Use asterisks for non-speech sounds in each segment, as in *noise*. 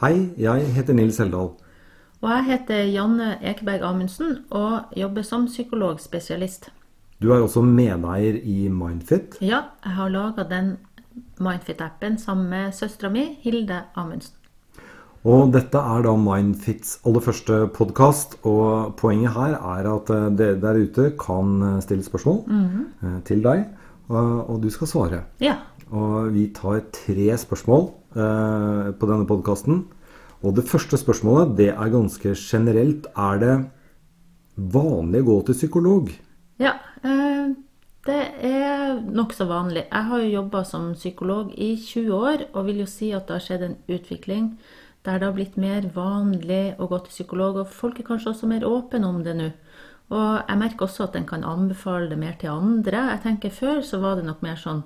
Hei, jeg heter Nils Heldal. Og jeg heter Janne Ekeberg Amundsen og jobber som psykologspesialist. Du er også medeier i Mindfit. Ja, jeg har laga den Mindfit-appen sammen med søstera mi, Hilde Amundsen. Og dette er da Mindfits aller første podkast. Og poenget her er at eh, dere der ute kan eh, stille spørsmål eh, til deg, og du skal svare. Ja. Og vi tar tre spørsmål eh, på denne podkasten. Og det første spørsmålet det er ganske generelt. Er det vanlig å gå til psykolog? ja eh, det er nokså vanlig. Jeg har jo jobba som psykolog i 20 år og vil jo si at det har skjedd en utvikling der det har blitt mer vanlig å gå til psykolog, og folk er kanskje også mer åpne om det nå. Og jeg merker også at en kan anbefale det mer til andre. Jeg tenker Før så var det nok mer sånn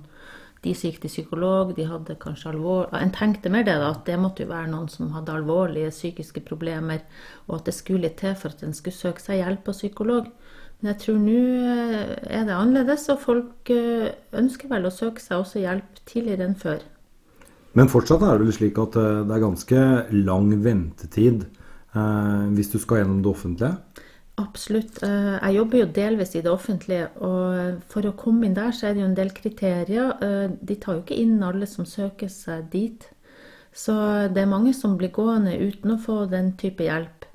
de som gikk til psykolog, de hadde kanskje alvor... En tenkte mer det, da, at det måtte jo være noen som hadde alvorlige psykiske problemer, og at det skulle til for at en skulle søke seg hjelp av psykolog. Men jeg tror nå eh, er det annerledes, og folk eh, ønsker vel å søke seg også hjelp tidligere enn før. Men fortsatt er det vel slik at eh, det er ganske lang ventetid eh, hvis du skal gjennom det offentlige. Absolutt. Eh, Jeg jobber jo delvis i det offentlige, og for å komme inn der, så er det jo en del kriterier. Eh, De tar jo ikke inn alle som søker seg dit. Så det er mange som blir gående uten å få den type hjelp.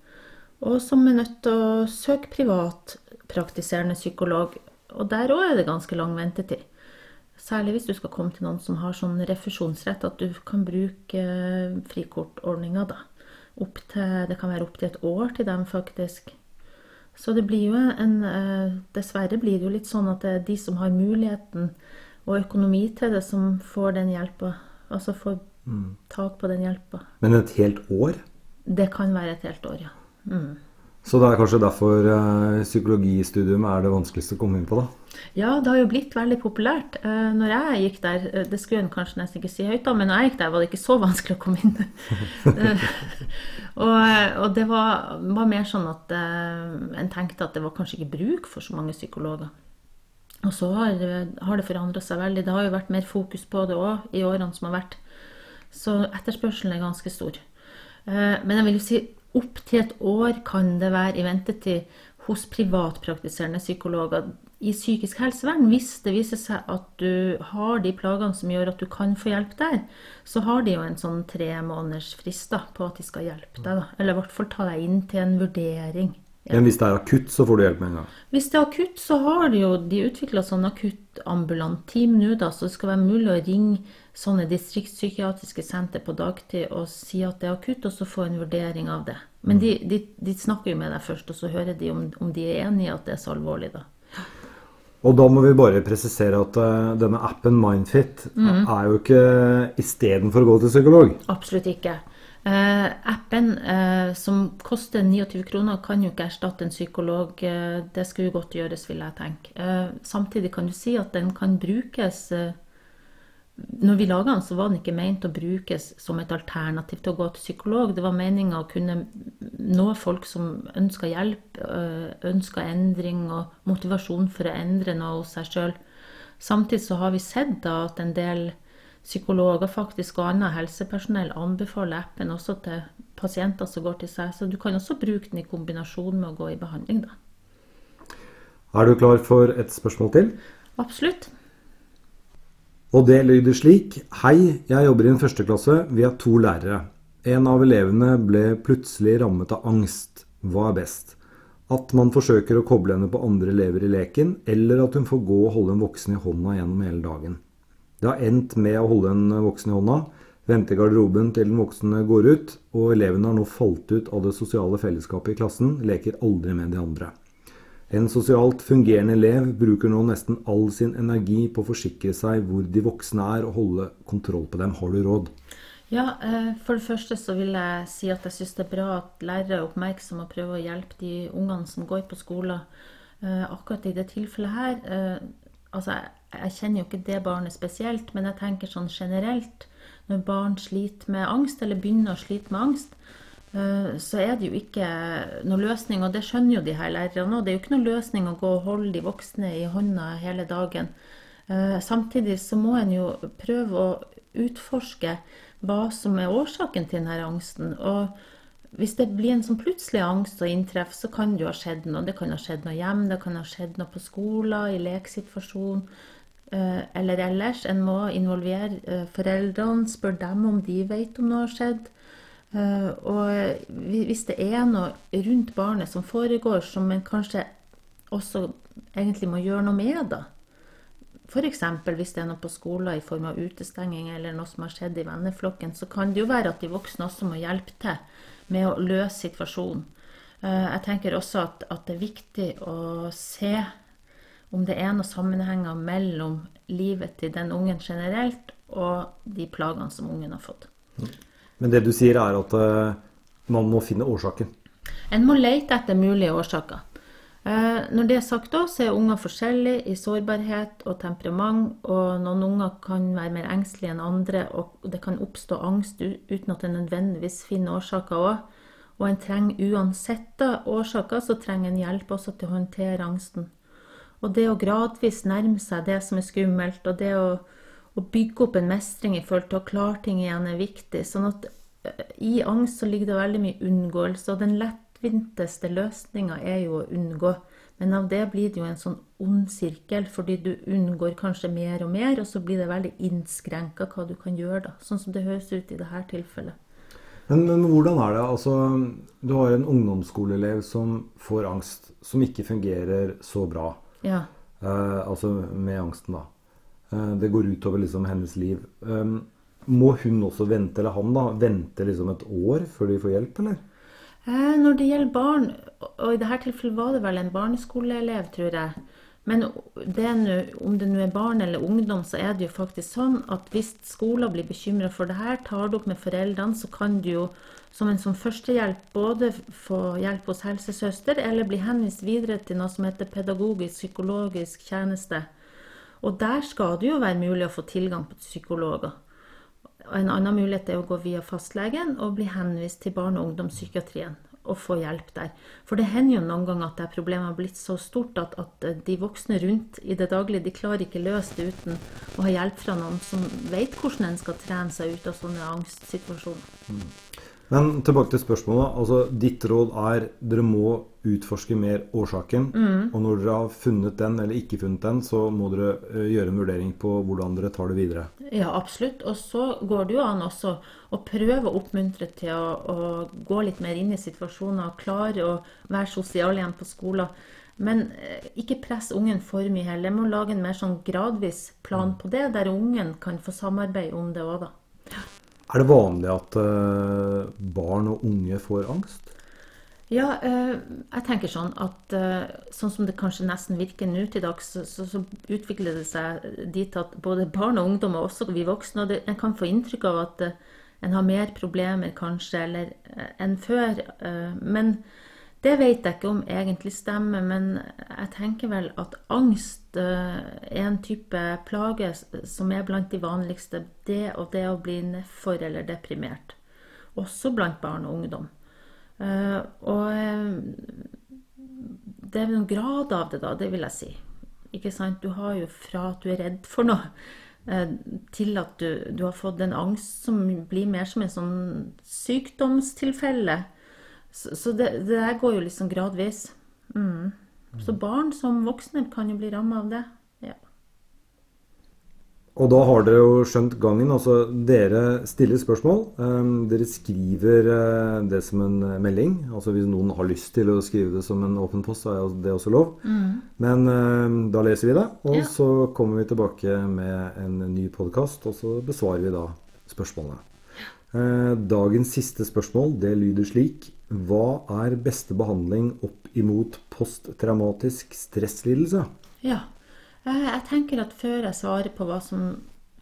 Og som er nødt til å søke privatpraktiserende psykolog. Og der òg er det ganske lang ventetid. Særlig hvis du skal komme til noen som har sånn refusjonsrett, at du kan bruke eh, frikortordninga, da. Opp til, det kan være opptil et år til dem, faktisk. Så det blir jo en eh, Dessverre blir det jo litt sånn at det er de som har muligheten og økonomi til det, som får den hjelpa. Altså får tak på den hjelpa. Men et helt år? Det kan være et helt år, ja. Mm. Så det er kanskje derfor eh, psykologistudium er det vanskeligste å komme inn på, da? Ja, det har jo blitt veldig populært. Eh, Når jeg gikk der, eh, det skulle en kanskje nesten ikke si høyt, da, men når jeg gikk der, var det ikke så *laughs* vanskelig å komme inn. *laughs* Og, og det var, var mer sånn at en tenkte at det var kanskje ikke bruk for så mange psykologer. Og så har, har det forandra seg veldig. Det har jo vært mer fokus på det òg i årene som har vært. Så etterspørselen er ganske stor. Men jeg vil jo si opptil et år kan det være i ventetid hos privatpraktiserende psykologer i psykisk helsevern. Hvis det viser seg at du har de plagene som gjør at du kan få hjelp der, så har de jo en sånn tre måneders frist da, på at de skal hjelpe deg. Da. Eller i hvert fall ta deg inn til en vurdering. Men hvis det er akutt, så får du hjelp med en gang. Hvis det er akutt, så har de jo de utvikla sånn akuttambulant team nå, da, så det skal være mulig å ringe sånne distriktspsykiatriske senter på dagtid og si at det er akutt, og så få en vurdering av det. Men de, de, de snakker jo med deg først, og så hører de om, om de er enig i at det er så alvorlig, da. Og da må vi bare presisere at uh, denne appen Mindfit er jo ikke istedenfor å gå til psykolog. Absolutt ikke. Eh, appen eh, som koster 29 kroner, kan jo ikke erstatte en psykolog. Eh, det skulle jo godt gjøres, vil jeg tenke. Eh, samtidig kan du si at den kan brukes eh, Når vi laga den, så var den ikke ment å brukes som et alternativ til å gå til psykolog. Det var meninga å kunne nå folk som ønska hjelp, ønska endring og motivasjon for å endre noe hos seg sjøl. Samtidig så har vi sett da at en del psykologer faktisk og annet helsepersonell anbefaler appen også til pasienter som går til seg. Så du kan også bruke den i kombinasjon med å gå i behandling, da. Er du klar for et spørsmål til? Absolutt. Og det lyder slik. Hei, jeg jobber i en førsteklasse. Vi er to lærere. En av elevene ble plutselig rammet av angst. Hva er best? At man forsøker å koble henne på andre elever i leken, eller at hun får gå og holde en voksen i hånda gjennom hele dagen. Det har endt med å holde en voksen i hånda, vente i garderoben til den voksne går ut, og elevene har nå falt ut av det sosiale fellesskapet i klassen, leker aldri med de andre. En sosialt fungerende elev bruker nå nesten all sin energi på å forsikre seg hvor de voksne er, og holde kontroll på dem. Har du råd? Ja, eh, For det første så vil jeg si at jeg syns det er bra at lærere er oppmerksomme og prøver å hjelpe de ungene som går på skolen. Eh, Akkurat i det tilfellet her eh, altså jeg, kjenner jo ikke det barnet spesielt, men jeg tenker sånn generelt. Når barn sliter med angst, eller begynner å slite med angst, eh, så er det jo ikke noe løsning, og det skjønner jo de her lærerne òg. Det er jo ikke noe løsning å gå og holde de voksne i hånda hele dagen. Eh, Samtidig så må en jo prøve å utforske hva som er årsaken til denne angsten. Og hvis det blir en sånn plutselig angst og inntreff, så kan det jo ha skjedd noe. Det kan ha skjedd noe hjemme, det kan ha skjedd noe på skolen, i leksituasjon eh, eller ellers. En må involvere eh, foreldrene, spørre dem om de vet om noe har skjedd. Eh, og hvis det er noe rundt barnet som foregår som en kanskje også egentlig må gjøre noe med, da. F.eks. hvis det er noe på skolen i form av utestenging eller noe som har skjedd i venneflokken, så kan det jo være at de voksne også må hjelpe til med å løse situasjonen. Eh, jeg tenker også at, at, det er viktig å se om det er noen sammenhenger mellom livet til den ungen generelt og de plagene som ungen har fått. Men det du sier er at uh, man må finne årsaken? En må lete etter mulige årsaker. Uh, når det er sagt, da, så er unger forskjellige i sårbarhet og temperament. Og noen unger kan være mer engstelige enn andre, og det kan oppstå angst uten at en nødvendigvis finner årsaker òg. Og en trenger uansett årsaker, så trenger en hjelp også til å håndtere angsten. Og det å gradvis nærme seg det som er skummelt, og det å, å bygge opp en mestring i forhold til å klare ting igjen, er viktig. Sånn at eh, i angst så ligger det veldig mye unngåelse, og den lettvinteste løsninga er jo å unngå. Men av det blir det jo en sånn ond sirkel, fordi du unngår kanskje mer og mer, og så blir det veldig innskrenka hva du kan gjøre, da. Sånn som det høres ut i dette tilfellet. Men, men, hvordan er det? Altså, du har en ungdomsskoleelev som får angst, som ikke fungerer så bra. Ja. Eh, altså med angsten, da. Eh, det går utover liksom hennes liv. Eh, må hun også vente, eller han da, vente liksom et år før de får hjelp, eller? Eh, når det gjelder barn, og i dette tilfellet var det vel en barneskoleelev, tror jeg, men det nu, om det nå er barn eller ungdom, så er det jo faktisk sånn at hvis skolen blir bekymra for det her, tar det opp med foreldrene, så kan du jo som en som førstehjelp både få hjelp hos helsesøster eller bli henvist videre til noe som heter pedagogisk psykologisk tjeneste. Og der skal det jo være mulig å få tilgang på psykologer. En annen mulighet er å gå via fastlegen og bli henvist til barne- og ungdomspsykiatrien og få hjelp der. For det hender jo noen ganger at det problemet har blitt så stort at, at, de voksne rundt i det daglige de klarer ikke løse det uten å ha hjelp fra noen som vet hvordan en skal trene seg ut av sånne angstsituasjoner. Mm. Men tilbake til spørsmålet. altså Ditt råd er dere må utforske mer årsaken. Mm. Og når dere har funnet den eller ikke funnet den, så må dere uh, gjøre en vurdering på hvordan dere tar det videre. Ja, absolutt. Og så går det jo an også å prøve å oppmuntre til å, å gå litt mer inn i situasjoner og klare å være sosial igjen på skolen. Men uh, ikke press ungen for mye heller. Jeg må lage en mer sånn gradvis plan på det, der ungen kan få samarbeide om det òg, da. Er det vanlig at uh, barn og unge får angst? Ja, uh, jeg tenker sånn at uh, sånn som det kanskje nesten virker nå til dags, så, så, utvikler det seg dit at både barn og ungdom, og også vi voksne, og det, en kan få inntrykk av at en har mer problemer kanskje eller, enn før. men det vet jeg ikke om egentlig stemmer, men jeg tenker vel at angst eh, er en type plage som er blant de vanligste. Det og det å bli nedfor eller deprimert. Også blant barn og ungdom. Eh, og eh, det er noen grad av det, da, det vil jeg si. Ikke sant? Du har jo fra at du er redd for noe, til at du, du har fått en angst som blir mer som en sånn sykdomstilfelle så, så det, det, der går jo liksom gradvis. Mm. Så barn som voksne kan jo bli ramma av det. Ja. Og da har dere jo skjønt gangen. Altså dere stiller spørsmål. Um, dere skriver uh, det som en melding. Altså hvis noen har lyst til å skrive det som en åpen post, så er det også lov. Mm. Men uh, da leser vi det, og ja. så kommer vi tilbake med en ny podkast, og så besvarer vi da spørsmålene. Uh, dagens siste spørsmål det lyder slik hva er beste behandling opp imot posttraumatisk stresslidelse? Ja, jeg tenker at før jeg svarer på hva som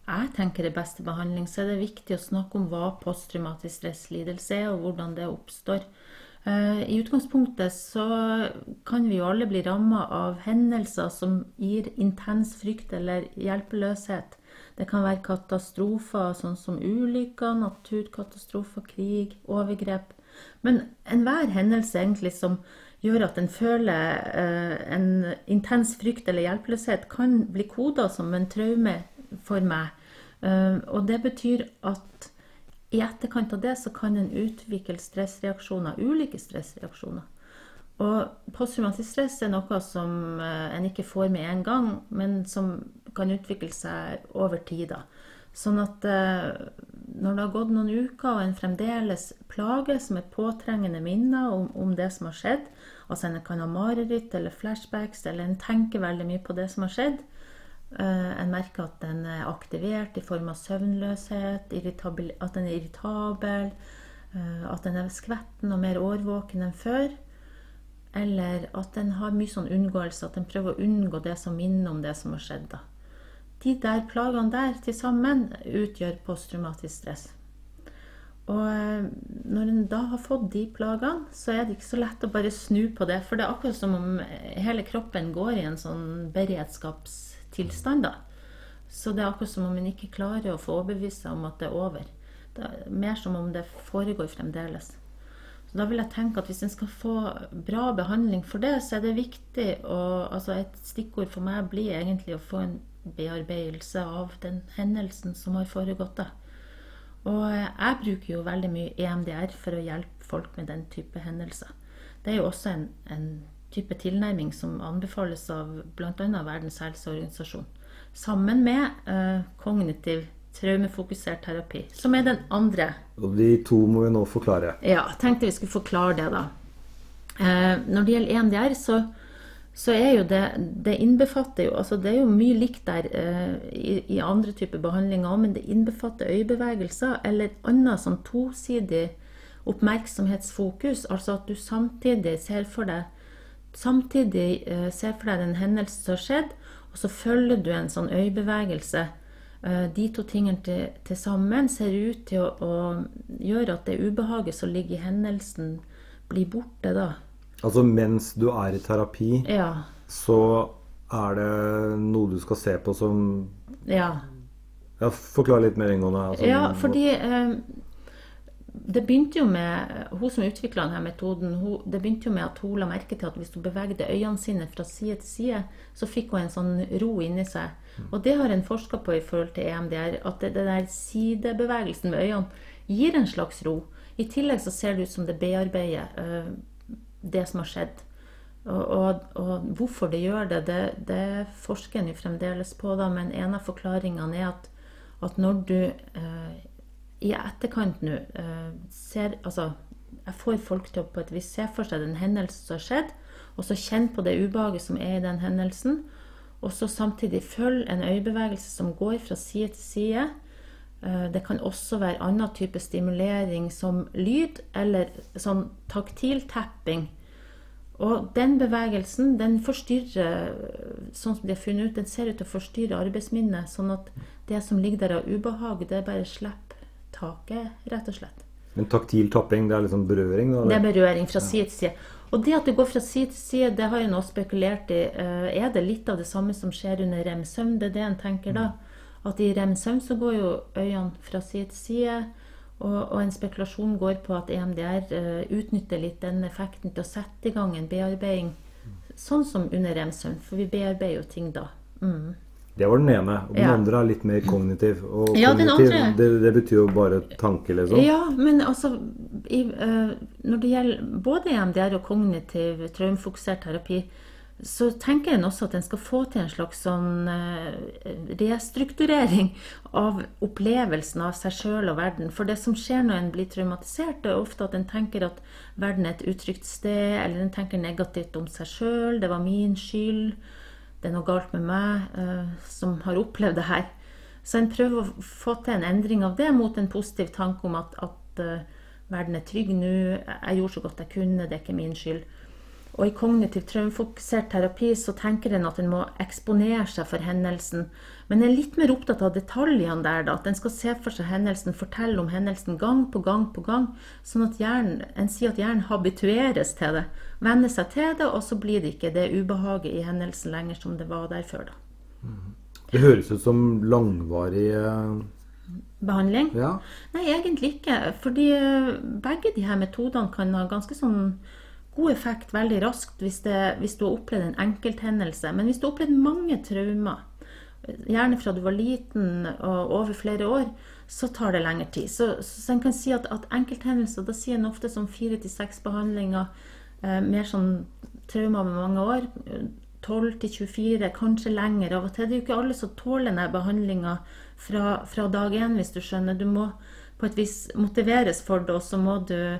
jeg tenker er beste behandling, så er det viktig å snakke om hva posttraumatisk stresslidelse er, og hvordan det oppstår. Eh, I utgangspunktet så kan vi jo alle bli ramma av hendelser som gir intens frykt eller hjelpeløshet. Det kan være katastrofer sånn som ulykker, naturkatastrofer, krig, overgrep. Men enhver hendelse egentlig som gjør at en føler eh, en intens frykt eller hjelpeløshet, kan bli koda som en traume for meg. Uh, og det betyr at i etterkant av det så kan en utvikle stressreaksjoner, ulike stressreaksjoner. Og posttraumatisk stress er noe som eh, en ikke får med en gang, men som kan utvikle seg over tid. Sånn at eh, når det har gått noen uker og en fremdeles plages med påtrengende minner om, om, det som har skjedd, altså en kan ha mareritt eller flashbacks, eller en tenker veldig mye på det som har skjedd, uh, en merker at den er aktivert i form av søvnløshet, at den er irritabel, at den er skvetten og mer årvåken enn før. Eller at den har mye sånn unngåelse, at den prøver å unngå det som minner om det som har skjedd. da. De der plagene der til sammen utgjør posttraumatisk stress. Og eh, når en da har fått de plagene, så er det ikke så lett å bare snu på det. For det er akkurat som om hele kroppen går i en sånn beredskapstilstand. da. Så det er akkurat som om en ikke klarer å få overbevist seg om at det er over. Det er mer som om det foregår fremdeles. Så da vil jeg tenke at hvis en skal få bra behandling for det, så er det viktig å altså Et stikkord for meg blir egentlig å få en bearbeidelse av den hendelsen som har foregått. da. Og jeg bruker jo veldig mye EMDR for å hjelpe folk med den type hendelser. Det er jo også en, en type tilnærming som anbefales av bl.a. Verdens helseorganisasjon. Sammen med uh, kognitiv traumefokusert terapi, som er den andre. Og de to må vi nå forklare. Ja, tenkte vi skulle forklare det, da. Eh, når det gjelder EMDR, så, så, er jo det Det innbefatter jo altså Det er jo mye likt der eh, i, i, andre typer behandlinger òg, men det innbefatter øyebevegelser eller annet sånn tosidig oppmerksomhetsfokus. Altså at du samtidig ser for deg Samtidig eh, ser for deg den hendelsen som har skjedd, og så følger du en sånn øyebevegelse Eh, de to tingene til, til, sammen ser ut til å, å, gjøre at det ubehaget som ligger i hendelsen, blir borte da. Altså mens du er i terapi, ja. så er det noe du skal se på som Ja. ja Forklar litt mer inngående. Altså, ja, fordi eh, det begynte jo med Hun som utvikla denne metoden, hun, det begynte jo med at hun la merke til at hvis hun bevegde øynene sine fra side til side, så fikk hun en sånn ro inni seg. Og det har en forska på i forhold til EMDR, at det, det der sidebevegelsen med øynene gir en slags ro. I tillegg så ser det ut som det bearbeider uh, det som har skjedd. Og, og, og, hvorfor det gjør det, det, det forsker en jo fremdeles på, da, men en av forklaringene er at, at når du eh, i etterkant nå eh, ser Altså, jeg får folk til å på et vis se for seg den hendelsen som har skjedd, og så kjenne på det ubehaget som er i den hendelsen. Og så samtidig følg en øyebevegelse som går fra side til side. Eh, det kan også være annen type stimulering som lyd eller sånn taktil tapping. Og den bevegelsen den forstyrrer, sånn som de har funnet ut, den ser ut til å forstyrre arbeidsminnet. Sånn at det som ligger der av ubehag, det bare slipper taket, rett og slett. Men taktil tapping, det er liksom berøring? Da, det er berøring fra side til side. Og det at det går fra side til side, det har jeg nå spekulert i. Eh, er det litt av det samme som skjer under rem-søvn? Det er det en tenker da. At i rem-søvn så går jo øynene fra side til side. Og, og, en spekulasjon går på at EMDR uh, utnytter litt den effekten til å sette i gang en bearbeiding, sånn som under rem-søvn. For vi bearbeider jo ting da. Mm. Det var den ene. Og den ja. andre er litt mer kognitiv. Og ja, kognitiv, det, det, betyr jo bare tanke, liksom. Ja, men altså i, uh, Når det gjelder både EMDR og kognitiv traumefokusert terapi, så tenker en også at en skal få til en slags sånn uh, restrukturering av opplevelsen av seg sjøl og verden. For det som skjer når en blir traumatisert, det er ofte at en tenker at verden er et utrygt sted, eller en tenker negativt om seg sjøl. Det var min skyld det er noe galt med meg uh, som har opplevd det her. Så en prøver å få til en endring av det mot en positiv tanke om at, at uh, verden er trygg nå, jeg gjorde så godt jeg kunne, det er ikke min skyld. Og i kognitiv traumefokusert terapi så tenker en at en må eksponere seg for hendelsen. Men en er litt mer opptatt av detaljene der. Da, at en skal se for seg hendelsen, fortelle om hendelsen gang på gang på gang. Sånn at hjernen, en sier at hjernen habitueres til det. Venner seg til det, og så blir det ikke det ubehaget i hendelsen lenger som det var der før. da. Mm. Det høres ut som langvarig eh, Behandling? Ja. Nei, egentlig ikke. Fordi eh, begge de her metodene kan ha ganske sånn god effekt veldig raskt hvis, det, hvis du har opplevd en enkelthendelse. Men hvis du har opplevd mange traumer, gjerne fra du var liten og over flere år, så tar det lengre tid. Så, så en kan si at, at enkelthendelser, da sier en ofte som fire til seks behandlinger, eh, mer sånn traumer med mange år. 12 til 24, kanskje lenger. Av og til det er jo ikke alle som tåler denne behandlinga fra, fra dag én, hvis du skjønner. Du må på et vis motiveres for det, og så må du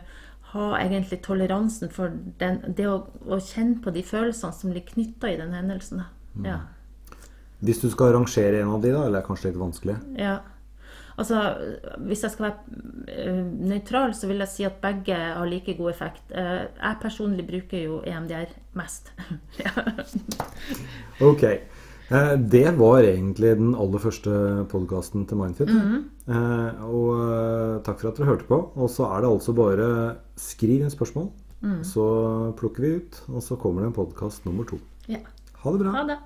ha egentlig toleransen for den, det å, å, kjenne på de følelsene som blir knytta i den hendelsen. Ja. Hvis du skal rangere en av de, da, eller er det kanskje litt vanskelig? Ja. Altså, hvis jeg skal være uh, nøytral, så vil jeg si at begge har like god effekt. Uh, jeg personlig bruker jo EMDR mest. *laughs* ok. Uh, det var egentlig den aller første podkasten til Mindfit. Mm -hmm. og takk for at dere hørte på. Og så er det altså bare skriv inn spørsmål, mm. så plukker vi ut, og så kommer det en podkast nummer to. Ja. Ha det bra. Ha det.